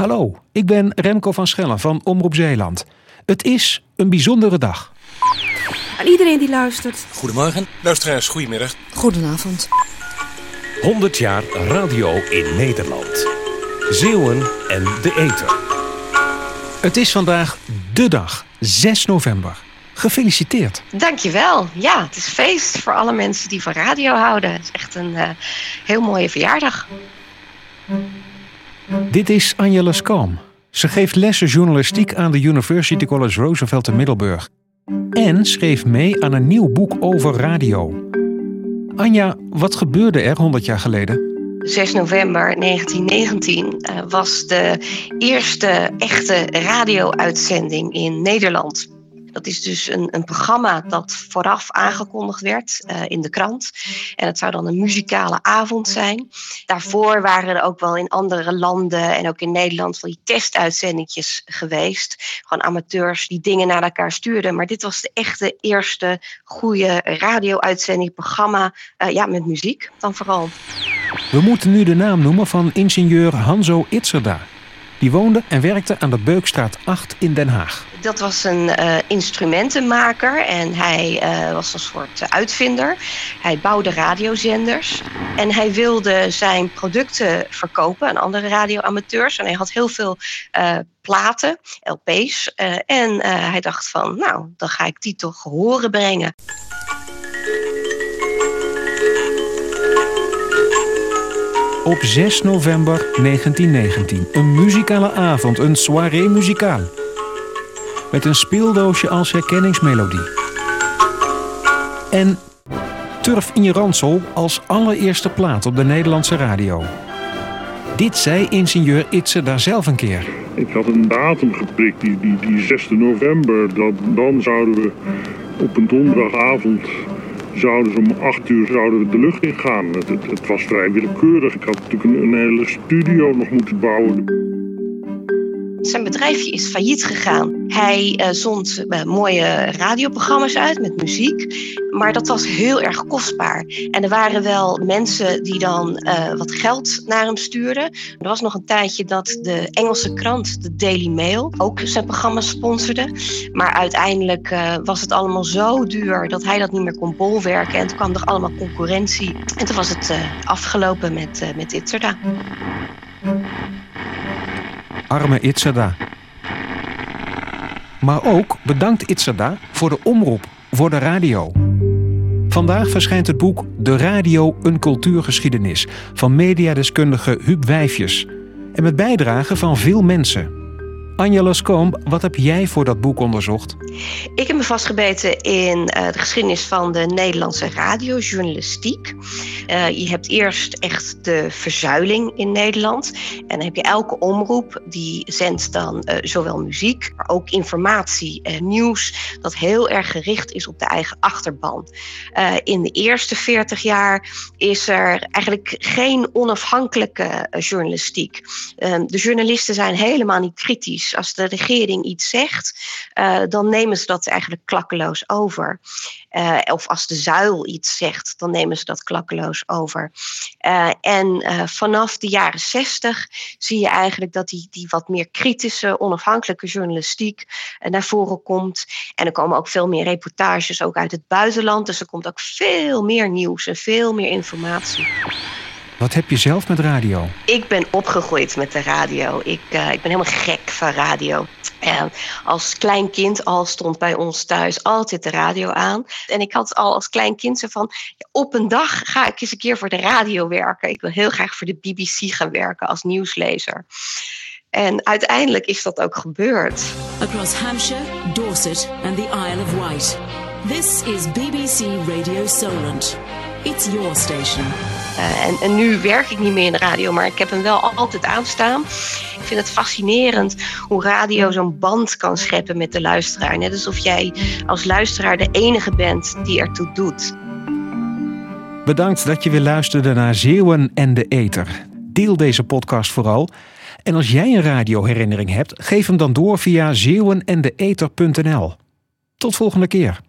Hallo, ik ben Remco van Schellen van Omroep Zeeland. Het is een bijzondere dag. Aan iedereen die luistert. Goedemorgen, luisteraars, goedemiddag. Goedenavond. 100 jaar radio in Nederland. Zeeuwen en de Eter. Het is vandaag de dag, 6 november. Gefeliciteerd. Dankjewel. Ja, het is feest voor alle mensen die van radio houden. Het is echt een uh, heel mooie verjaardag. Dit is Angela Skalm. Ze geeft lessen journalistiek aan de University College Roosevelt in Middelburg. En schreef mee aan een nieuw boek over radio. Anja, wat gebeurde er 100 jaar geleden? 6 november 1919 uh, was de eerste echte radio-uitzending in Nederland. Dat is dus een, een programma dat vooraf aangekondigd werd uh, in de krant. En het zou dan een muzikale avond zijn. Daarvoor waren er ook wel in andere landen en ook in Nederland van die testuitzendingjes geweest. Gewoon amateurs die dingen naar elkaar stuurden. Maar dit was de echte eerste goede radio-uitzending, programma uh, ja, met muziek dan vooral. We moeten nu de naam noemen van ingenieur Hanzo Itzerda. Die woonde en werkte aan de Beukstraat 8 in Den Haag. Dat was een uh, instrumentenmaker en hij uh, was een soort uitvinder. Hij bouwde radiozenders en hij wilde zijn producten verkopen aan andere radioamateurs. En hij had heel veel uh, platen, LP's. en hij dacht van, nou, dan ga ik die toch horen brengen. Op 6 november 1919. Een muzikale avond, een soirée muzikaal. Met een speeldoosje als herkenningsmelodie. En Turf in je ransel als allereerste plaat op de Nederlandse radio. Dit zei ingenieur Itse daar zelf een keer. Ik had een datum geprikt, die, die, die 6 november. Dat, dan zouden we op een donderdagavond zouden ze om acht uur zouden we de lucht ingaan. Het, het, het was vrij willekeurig. Ik had natuurlijk een hele studio nog moeten bouwen. Zijn bedrijfje is failliet gegaan. Hij uh, zond uh, mooie radioprogramma's uit met muziek. Maar dat was heel erg kostbaar. En er waren wel mensen die dan uh, wat geld naar hem stuurden. Er was nog een tijdje dat de Engelse krant, de Daily Mail, ook zijn programma sponsorde. Maar uiteindelijk was het allemaal zo duur dat hij dat niet meer kon bolwerken. En toen kwam er allemaal concurrentie. En toen was het afgelopen met, met. Arme Itzerda. Maar ook bedankt Itzerda voor de omroep, voor de radio. Vandaag verschijnt het boek De Radio, een cultuurgeschiedenis van mediadeskundige Huub Wijfjes. En met bijdrage van veel mensen. Angela Skomp, wat heb jij voor dat boek onderzocht? Ik heb me vastgebeten in uh, de geschiedenis van de Nederlandse radiojournalistiek. Uh, je hebt eerst echt de verzuiling in Nederland. En dan heb je elke omroep die zendt dan uh, zowel muziek, maar ook informatie en nieuws. Dat heel erg gericht is op de eigen achterban. in de eerste 40 jaar is er eigenlijk geen onafhankelijke journalistiek. Ehm, de journalisten zijn helemaal niet kritisch als de regering iets zegt, uh, dan nemen ze dat eigenlijk klakkeloos over. Uh, of als de zuil iets zegt, dan nemen ze dat klakkeloos over. Uh, en vanaf de jaren zestig zie je eigenlijk dat die, die wat meer kritische, onafhankelijke journalistiek naar voren komt. En er komen ook veel meer reportages ook uit het buitenland. Dus er komt ook veel meer nieuws en veel meer informatie. Wat heb je zelf met radio? Ik ben opgegroeid met de radio. Ik, uh, ik ben helemaal gek van radio. Uh, als klein kind al stond bij ons thuis altijd de radio aan. En ik had al als klein kind zo van... Op een dag ga ik eens een keer voor de radio werken. Ik wil heel graag voor de BBC gaan werken als nieuwslezer. En uiteindelijk is dat ook gebeurd. Across Hampshire, Dorset and the Isle of Wight. This is BBC Radio Solent. It's your station. Uh, en, en, nu werk ik niet meer in de radio, maar ik heb hem wel altijd aanstaan. Ik vind het fascinerend hoe radio zo'n band kan scheppen met de luisteraar. Net alsof jij als luisteraar de enige bent die ertoe doet. Bedankt dat je weer luisterde naar Zeeuwen en de Eter. Deel deze podcast vooral. En als jij een radioherinnering hebt, geef hem dan door via zeeuwenendeeter.nl. Tot volgende keer.